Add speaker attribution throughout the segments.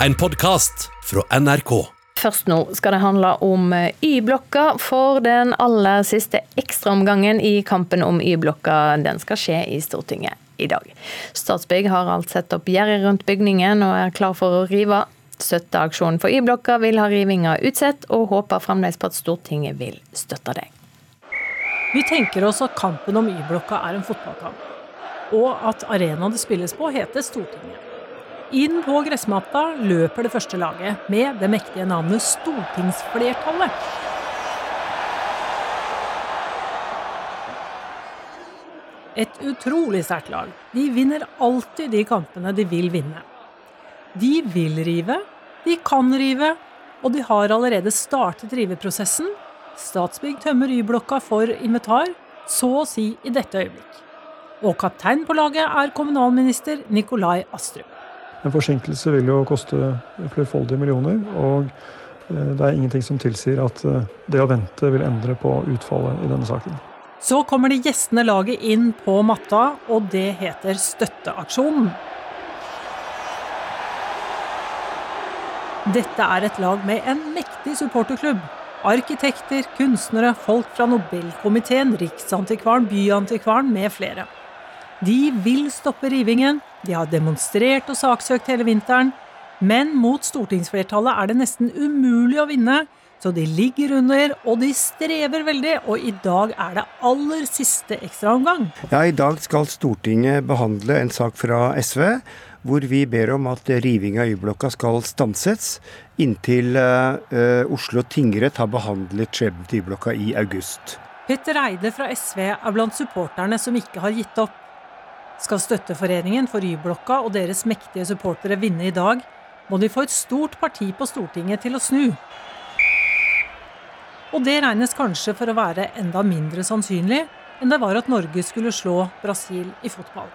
Speaker 1: En podkast fra NRK.
Speaker 2: Først nå skal det handle om eh, Y-blokka, for den aller siste ekstraomgangen i kampen om Y-blokka den skal skje i Stortinget i dag. Statsbygg har alt sett opp gjerdet rundt bygningen og er klar for å rive. Støtteaksjonen for Y-blokka vil ha rivinga utsatt, og håper fremdeles på at Stortinget vil støtte det.
Speaker 3: Vi tenker oss at kampen om Y-blokka er en fotballkamp, og at arenaen det spilles på heter Stortinget. Inn på gressmatta løper det første laget med det mektige navnet Stortingsflertallet. Et utrolig sterkt lag. De vinner alltid de kampene de vil vinne. De vil rive, de kan rive, og de har allerede startet riveprosessen. Statsbygg tømmer Y-blokka for invitar, så å si i dette øyeblikk. Og kaptein på laget er kommunalminister Nikolai Astrup.
Speaker 4: En forsinkelse vil jo koste flerfoldige millioner, og eh, det er ingenting som tilsier at eh, det å vente vil endre på utfallet i denne saken.
Speaker 3: Så kommer det gjestende laget inn på matta, og det heter Støtteaksjonen. Dette er et lag med en mektig supporterklubb. Arkitekter, kunstnere, folk fra Nobelkomiteen, Riksantikvaren, Byantikvaren med flere. De vil stoppe rivingen, de har demonstrert og saksøkt hele vinteren, men mot stortingsflertallet er det nesten umulig å vinne, så de ligger under, og de strever veldig, og i dag er det aller siste ekstraomgang.
Speaker 5: Ja, I dag skal Stortinget behandle en sak fra SV hvor vi ber om at riving av Y-blokka skal stanses inntil uh, Oslo tingrett har behandlet skjebnen til Y-blokka i august.
Speaker 3: Petter Eide fra SV er blant supporterne som ikke har gitt opp. Skal Støtteforeningen for Y-blokka og deres mektige supportere vinne i dag, må de få et stort parti på Stortinget til å snu. Og det regnes kanskje for å være enda mindre sannsynlig enn det var at Norge skulle slå Brasil i fotball.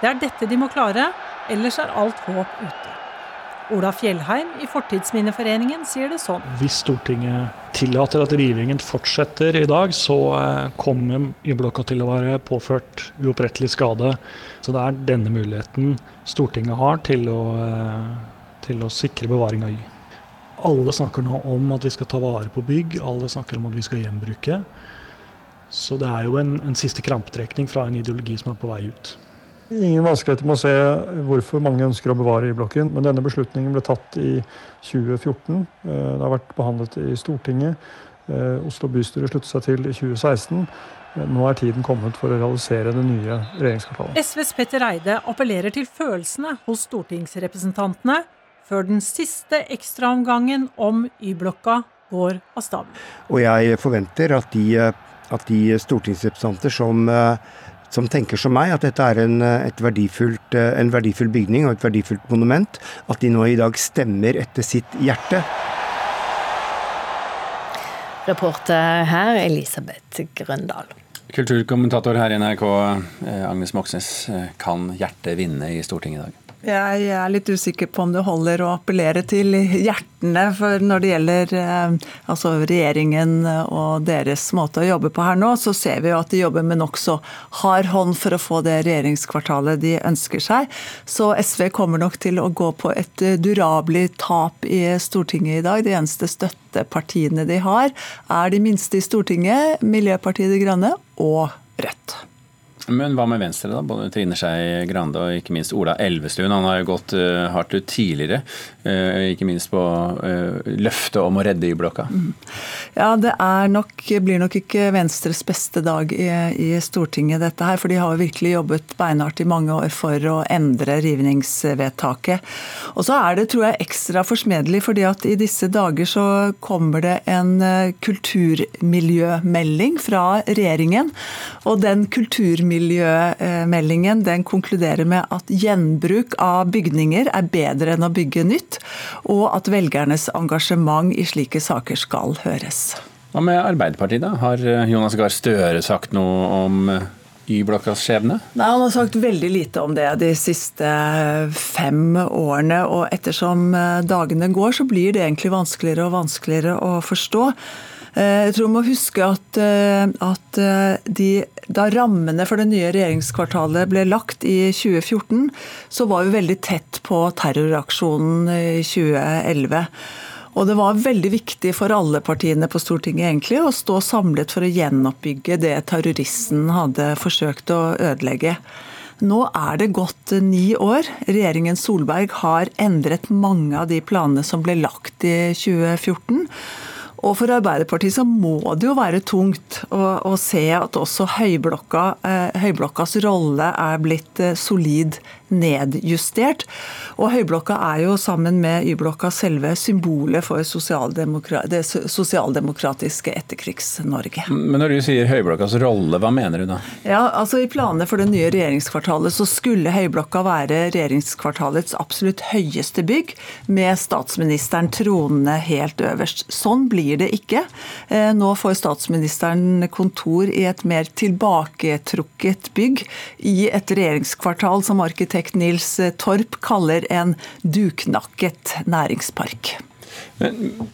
Speaker 3: Det er dette de må klare, ellers er alt håp ute. Ola Fjellheim i Fortidsminneforeningen sier det sånn.
Speaker 6: Hvis Stortinget tillater at rivingen fortsetter i dag, så eh, kommer Y-blokka til å være påført uopprettelig skade. Så det er denne muligheten Stortinget har til å, eh, til å sikre bevaring av Y. Alle snakker nå om at vi skal ta vare på bygg, alle snakker om at vi skal gjenbruke. Så det er jo en, en siste krampetrekning fra en ideologi som er på vei ut.
Speaker 4: Ingen vanskeligheter med å se hvorfor mange ønsker å bevare Y-blokken, men denne beslutningen ble tatt i 2014. Eh, det har vært behandlet i Stortinget. Eh, Oslo bystyre sluttet seg til i 2016. Eh, nå er tiden kommet for å realisere det nye regjeringskvartalet.
Speaker 3: SVs Petter Eide appellerer til følelsene hos stortingsrepresentantene før den siste ekstraomgangen om Y-blokka går av stabelen.
Speaker 5: Og jeg forventer at de, at de stortingsrepresentanter som som tenker som meg, at dette er en, verdifullt, en verdifull bygning og et verdifullt monument. At de nå i dag stemmer etter sitt hjerte.
Speaker 2: Reporter her Elisabeth Grøndal.
Speaker 7: Kulturkommentator her i NRK, eh, Agnes Moxnes. Eh, kan hjertet vinne i Stortinget i dag?
Speaker 8: Jeg er litt usikker på om det holder å appellere til hjertene. For når det gjelder eh, altså regjeringen og deres måte å jobbe på her nå, så ser vi jo at de jobber med nokså hard hånd for å få det regjeringskvartalet de ønsker seg. Så SV kommer nok til å gå på et durabelig tap i Stortinget i dag. De eneste støttepartiene de har, er de minste i Stortinget, Miljøpartiet De Grønne og Rødt.
Speaker 7: Men hva med Venstre, da? Både Trine Skei Grande og ikke minst Ola Elvestuen. Han har jo gått uh, hardt ut tidligere, uh, ikke minst på uh, løftet om å redde Y-blokka. Mm.
Speaker 8: Ja, det nok, blir nok ikke Venstres beste dag i, i, Stortinget, dette her. For de har jo virkelig jobbet beinhardt i mange år for å endre rivningsvedtaket. Og så er det, tror jeg, ekstra forsmedelig, fordi at i disse dager så kommer det en kulturmiljømelding fra regjeringen. Og den kulturmiljømeldingen Miljømeldingen den konkluderer med at gjenbruk av bygninger er bedre enn å bygge nytt, og at velgernes engasjement i slike saker skal høres.
Speaker 7: Hva med Arbeiderpartiet, da? Har Jonas Gahr Støre sagt noe om Y-blokkas skjebne?
Speaker 8: Nei, Han har sagt veldig lite om det de siste fem årene. Og ettersom dagene går, så blir det egentlig vanskeligere og vanskeligere å forstå. Eh, jeg tror vi må huske at, at de, da rammene for det nye regjeringskvartalet ble lagt i 2014, så var vi veldig tett på terroraksjonen i 2011. Og det var veldig viktig for alle partiene på Stortinget egentlig å stå samlet for å gjenoppbygge det terroristen hadde forsøkt å ødelegge. Nå er det gått ni år. Regjeringen Solberg har endret mange av de planene som ble lagt i 2014. Og for Arbeiderpartiet så må det jo være tungt å, å se at også høyblokka, eh, høyblokkas rolle er blitt eh, solid nedjustert. Og Høyblokka er jo sammen med Y-blokka selve symbolet for sosialdemokra det sosialdemokratiske etterkrigs-Norge.
Speaker 7: Men når du sier Høyblokkas rolle, hva mener du da?
Speaker 8: Ja, altså I planene for det nye regjeringskvartalet så skulle Høyblokka være regjeringskvartalets absolutt høyeste bygg, med statsministeren tronende helt øverst. Sånn blir det ikke. Eh, nå får statsministeren kontor i et mer tilbaketrukket bygg i et regjeringskvartal som arkitekt arkitekt Nils Torp kaller en duknakket næringspark.
Speaker 7: Men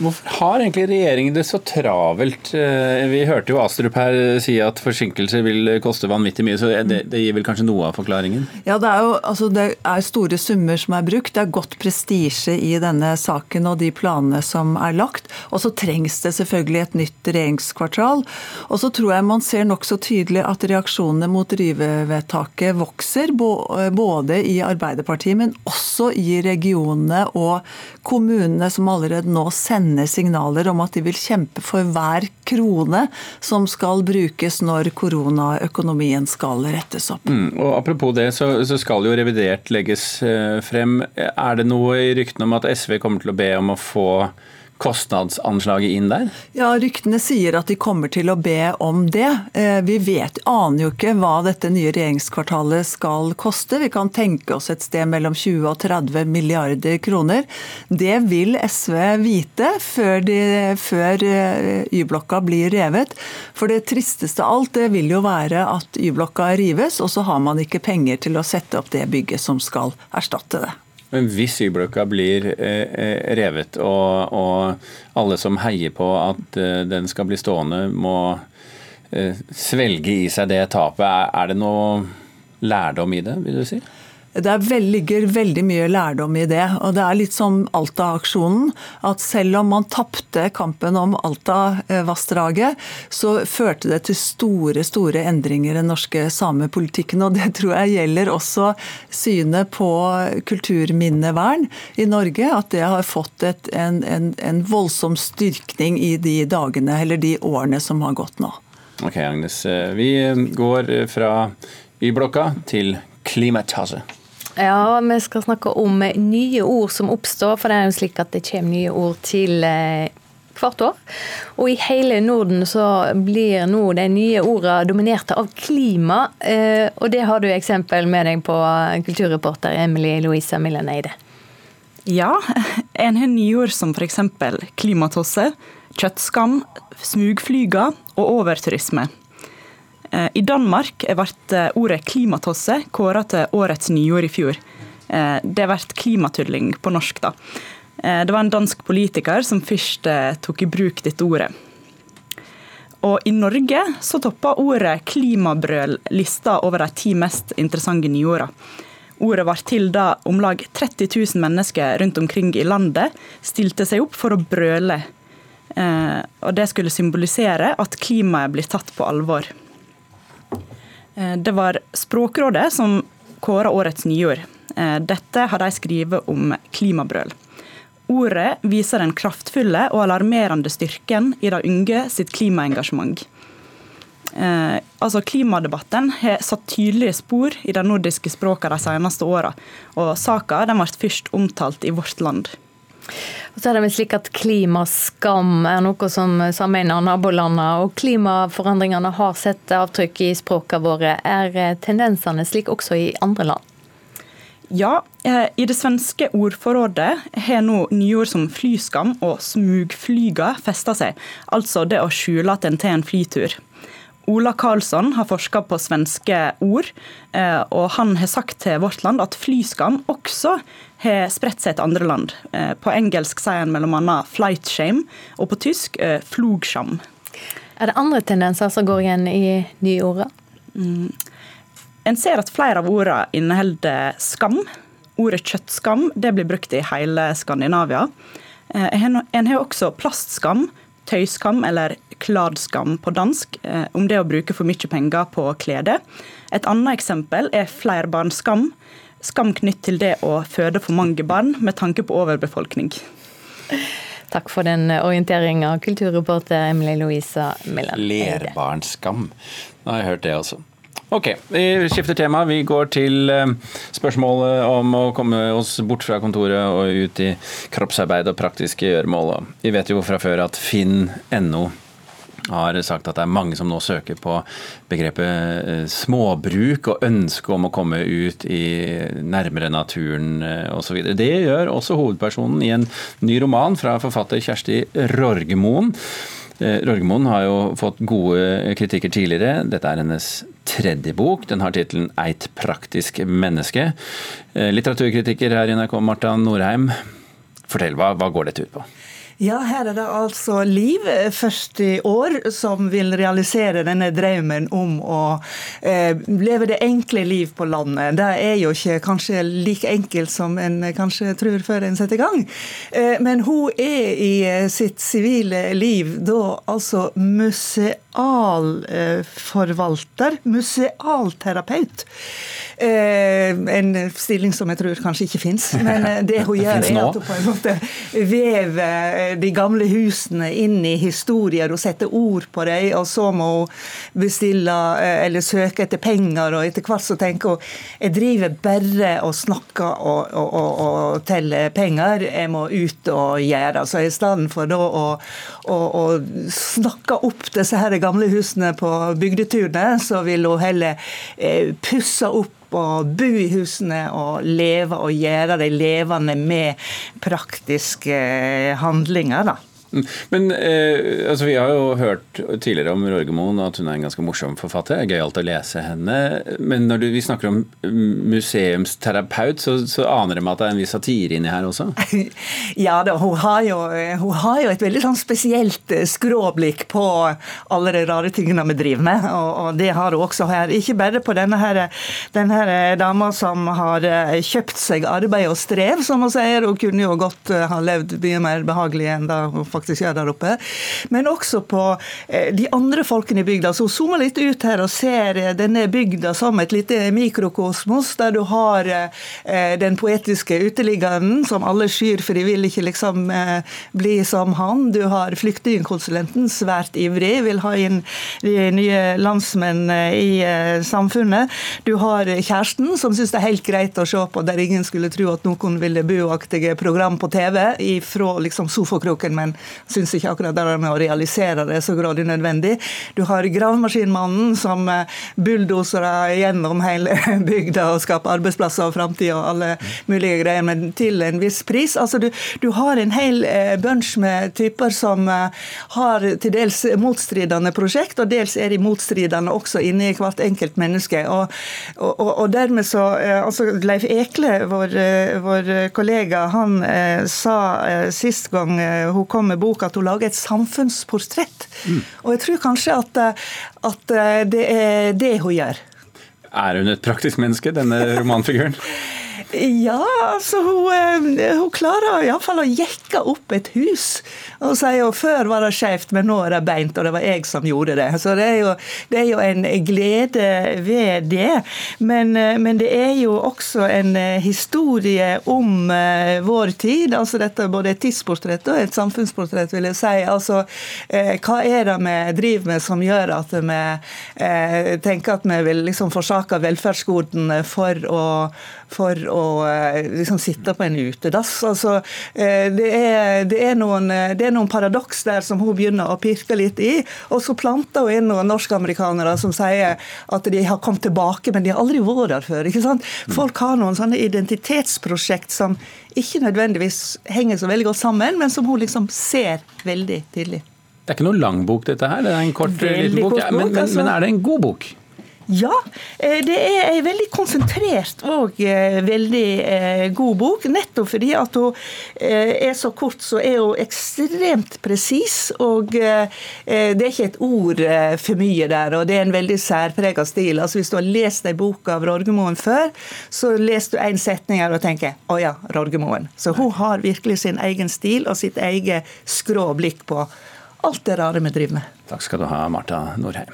Speaker 7: Hvorfor har egentlig regjeringen det så travelt? Eh, vi hørte jo Astrup her si at forsinkelser vil koste vanvittig mye, så det, det, gir vel kanskje noe av forklaringen?
Speaker 8: Ja, det er jo altså, det er store summer som er brukt. Det er godt prestisje i denne saken og de planene som er lagt. Og så trengs det selvfølgelig et nytt regjeringskvartal. Og så tror jeg man ser nokså tydelig at reaksjonene mot rivevedtaket vokser, både i Arbeiderpartiet, men også i regionene og kommunene som allerede nå nå sender signaler om at de vil kjempe for hver krone som skal brukes når koronaøkonomien skal rettes opp.
Speaker 7: Mm, og Apropos det, så, så, skal jo revidert legges eh, frem. Er det noe i ryktene om at SV kommer til å be om å få kostnadsanslaget inn der?
Speaker 8: Ja, Ryktene sier at de kommer til å be om det. Eh, vi vet, aner jo ikke hva dette nye regjeringskvartalet skal koste. Vi kan tenke oss et sted mellom 20 og 30 milliarder kroner. Det vil SV vite før, før eh, Y-blokka blir revet. For det tristeste av alt det vil jo være at Y-blokka rives, og så har man ikke penger til å sette opp det bygget som skal erstatte det.
Speaker 7: Men hvis Y-blokka blir eh, eh, revet, og, og, alle som heier på at eh, den skal bli stående, må eh, svelge i seg det tapet, er, er det noe lærdom i det, vil du si?
Speaker 8: Det vel, ligger veldig mye lærdom i det. og Det er litt som Alta-aksjonen. At selv om man tapte kampen om Alta-vassdraget, så førte det til store store endringer i den norske samepolitikken. og Det tror jeg gjelder også synet på kulturminnevern i Norge. At det har fått et, en, en, en voldsom styrkning i de dagene eller de årene som har gått nå.
Speaker 7: Ok, Agnes. Vi går fra Y-blokka til Klimatasje.
Speaker 2: Ja, vi skal snakke om nye ord som oppstår. For det er jo slik at det kommer nye ord til eh, hvert år. Og i hele Norden så blir nå de nye ordene dominerte av klima. Eh, og det har du eksempel med deg på, kulturreporter Emily Louisa Milleneide.
Speaker 9: Ja, en har nyord som f.eks. klimatosse, kjøttskam, smugflyger og overturisme. Eh, I Danmark ble eh, ordet klimatosse kåra til årets nyord i fjor. Eh, det ble klimatulling på norsk, da. Det var en dansk politiker som først tok i bruk dette ordet. Og i Norge så toppa ordet klimabrøl lista over de ti mest interessante nyorda. Ordet var til da om lag 30 000 mennesker rundt omkring i landet stilte seg opp for å brøle. Og det skulle symbolisere at klimaet blir tatt på alvor. Eh, det var Språkrådet som kåra årets nyord. Eh, dette har de skrevet om klimabrøl. Ordet viser den kraftfulle og alarmerende styrken i de unge sitt klimaengasjement. Eh, altså Klimadebatten har satt tydelige spor i de nordiske språkene de seneste åra, og saka ble først omtalt i vårt land.
Speaker 2: Og så er det vel slik at Klimaskam er noe som sammenligner nabolandene, og klimaforandringene har sett avtrykk i språkene våre. Er tendensene slik også i andre land?
Speaker 9: Ja, eh, i det svenske ordforrådet har nå nyord som flyskam og smugflyga festa seg. Altså det å skjule at en tar en flytur. Ola Karlsson har forska på svenske ord, eh, og han har sagt til Vårt Land at flyskam også har spredt seg til andre land. Eh, på engelsk sier han bl.a. 'flight shame', og på tysk 'flugsham'.
Speaker 2: Er det andre tendenser som går igjen i nye ord?
Speaker 9: Mm. En ser at flere av ordene inneholder skam. Ordet kjøttskam det blir brukt i hele Skandinavia. En har også plastskam, tøyskam eller kladskam på dansk, eh, om det å bruke for mye penger på klede. Et annet eksempel er flerbarnsskam. Skam knytt til det å føde for mange barn med tanke på overbefolkning.
Speaker 2: Takk for den orienteringa, kulturreporter Emilie Louisa Millen.
Speaker 7: Lerbarnsskam. Nå har jeg hørt det også. Ok, vi skifter tema. Vi går til eh, spørsmålet om å komme oss bort fra kontoret og ut i kroppsarbeid og praktiske gjøremål. Vi vet jo fra før at finn.no har sagt at det er mange som nå søker på begrepet eh, småbruk og ønske om å komme ut i nærmere naturen eh, osv. Det gjør også hovedpersonen i en ny roman fra forfatter Kjersti Rorgemoen. Eh, Rorgemoen har jo fått gode kritikker tidligere. Dette er hennes tredje bok. Den har tittelen 'Eit praktisk menneske'. Eh, litteraturkritiker her i NRK, Marta Norheim. Fortell, hva, hva går dette ut på?
Speaker 10: Ja, her er det altså Liv, 40 eh, år, som vil realisere denne drømmen om å eh, leve det enkle liv på landet. Det er jo ikke kanskje like enkelt som en kanskje tror før en setter i gang. Eh, men hun er i eh, sitt sivile liv da altså musealforvalter, musealterapeut. Eh, en stilling som jeg tror kanskje ikke fins. Men eh, det hun gjør, er at hun på en måte vever eh, de gamle husene inn i historier og setter ord på dem. Og så må hun bestille eller søke etter penger, og etter hvert så tenker hun jeg driver bare og snakker og, og, og, og teller penger. Jeg må ut og gjøre. Så i stedet for da å, å, å snakke opp disse her gamle husene på bygdeturene, så vil hun heller pusse opp og bo i husene og leve og gjøre de levende med praktiske handlinger. da.
Speaker 7: Men eh, altså, Vi har jo hørt tidligere om Rorgemoen at hun er en ganske morsom forfatter. Det er Gøyalt å lese henne. Men når du, vi snakker om museumsterapeut, så, så aner de at det er en viss satire inni her også?
Speaker 10: ja da, hun har, jo, hun har jo et veldig sånn spesielt eh, skråblikk på alle de rare tingene vi driver med. Og, og, det har hun også her. Ikke bare på denne, her, denne her dama som har eh, kjøpt seg arbeid og strev, som hun sier. Hun kunne jo godt eh, ha levd mye mer behagelig enn da hun faktisk faktisk gjør der oppe. Men også på eh, de andre folkene i bygda. Så zoomer litt ut her og ser eh, denne bygda som et lite mikrokosmos, der du har eh, den poetiske uteliggeren som alle skyr, for de vil ikke liksom bli som han. Du har flyktningkonsulenten, svært ivrig, vil ha inn de nye landsmenn i samfunnet. Du har kjæresten, som syns det er helt greit å se på der ingen skulle tro at noen ville buaktige program på TV fra liksom sofakroken, men syns ikke akkurat det med å realisere det er så grådig nødvendig. Du har gravemaskinmannen som bulldoser gjennom hele bygda og skaper arbeidsplasser og framtid og alle mulige greier, men til en viss pris. Altså, du, du har en hel eh, bunch med typer som eh, har til dels motstridende prosjekt, og dels er de motstridende også inni hvert enkelt menneske. Og, og, og dermed så altså Leif Ekle, vår, vår kollega, han eh, sa eh, sist gang hun kom med bok at hun lager et samfunnsportrett. Mm. Og jeg tror kanskje at, at det er det hun gjør.
Speaker 7: Er hun et praktisk menneske, denne romanfiguren?
Speaker 10: Ja, altså hun, eh, hun klarer iallfall å jekke opp et hus. Og sier jo før var det skjevt, men nå er det beint, og det var jeg som gjorde det. Så det er jo, det er jo en glede ved det. Men, eh, men, det er jo også en eh, historie om vår tid. altså Dette er både et tidsportrett og et samfunnsportrett, vil jeg si. Altså, hva er det vi driver med som gjør at vi tenker at vi vil liksom forsake velferdsgodene for å for å eh, liksom sitte på en utedass. Altså, eh, det, er, det, er noen, eh, det er noen paradoks der som hun begynner å pirke litt i. Og så planter hun inn noen norskamerikanere som sier at de har kommet tilbake, men de har aldri vært der før. ikke sant? Folk har noen sånne identitetsprosjekt som ikke nødvendigvis henger så veldig godt sammen, men som hun liksom ser veldig tydelig.
Speaker 7: Det er ikke noe lang bok, dette her. Det er en kort,
Speaker 10: Veldig
Speaker 7: liten bok.
Speaker 10: kort
Speaker 7: Ja, men, men,
Speaker 10: altså.
Speaker 7: men er det en god bok?
Speaker 10: Ja, eh, det er en veldig konsentrert og eh, veldig eh, god bok. Nettopp fordi at hun er så kort, så er hun ekstremt presis. Og det er ikke et ord for mye der, og det er en veldig særprega stil. Altså Hvis du har lest ei bok av Rorgemoen før, så leser du én setning her og tenker 'Å ja, Rorgemoen'. Så hun har virkelig sin egen stil og sitt eget skrå blikk på alt det rare vi driver med.
Speaker 7: Takk skal du ha, Marta Norheim.